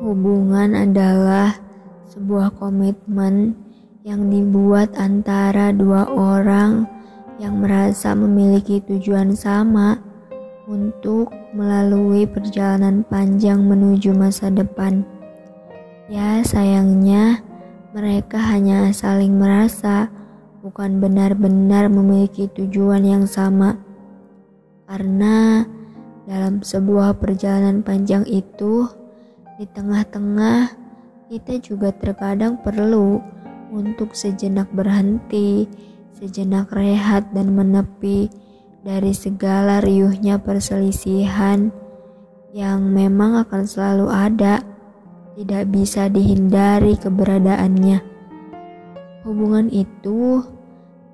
Hubungan adalah sebuah komitmen yang dibuat antara dua orang yang merasa memiliki tujuan sama untuk melalui perjalanan panjang menuju masa depan. Ya, sayangnya mereka hanya saling merasa, bukan benar-benar memiliki tujuan yang sama. Karena dalam sebuah perjalanan panjang itu, di tengah-tengah kita juga terkadang perlu untuk sejenak berhenti sejenak rehat dan menepi dari segala riuhnya perselisihan yang memang akan selalu ada, tidak bisa dihindari keberadaannya. Hubungan itu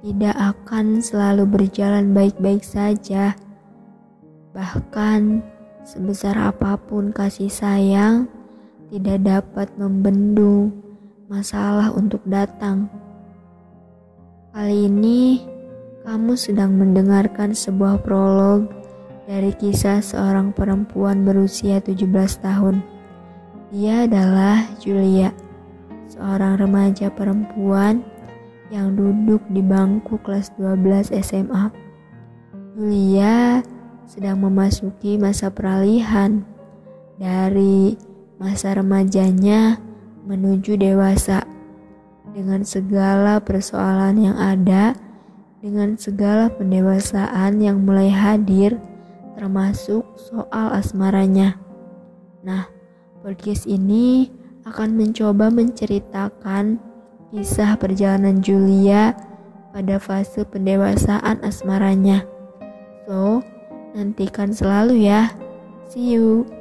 tidak akan selalu berjalan baik-baik saja, bahkan sebesar apa pun kasih sayang tidak dapat membendung masalah untuk datang. Kali ini kamu sedang mendengarkan sebuah prolog dari kisah seorang perempuan berusia 17 tahun. Dia adalah Julia, seorang remaja perempuan yang duduk di bangku kelas 12 SMA. Julia sedang memasuki masa peralihan dari masa remajanya menuju dewasa dengan segala persoalan yang ada, dengan segala pendewasaan yang mulai hadir, termasuk soal asmaranya. Nah, podcast ini akan mencoba menceritakan kisah perjalanan Julia pada fase pendewasaan asmaranya. So, nantikan selalu ya. See you.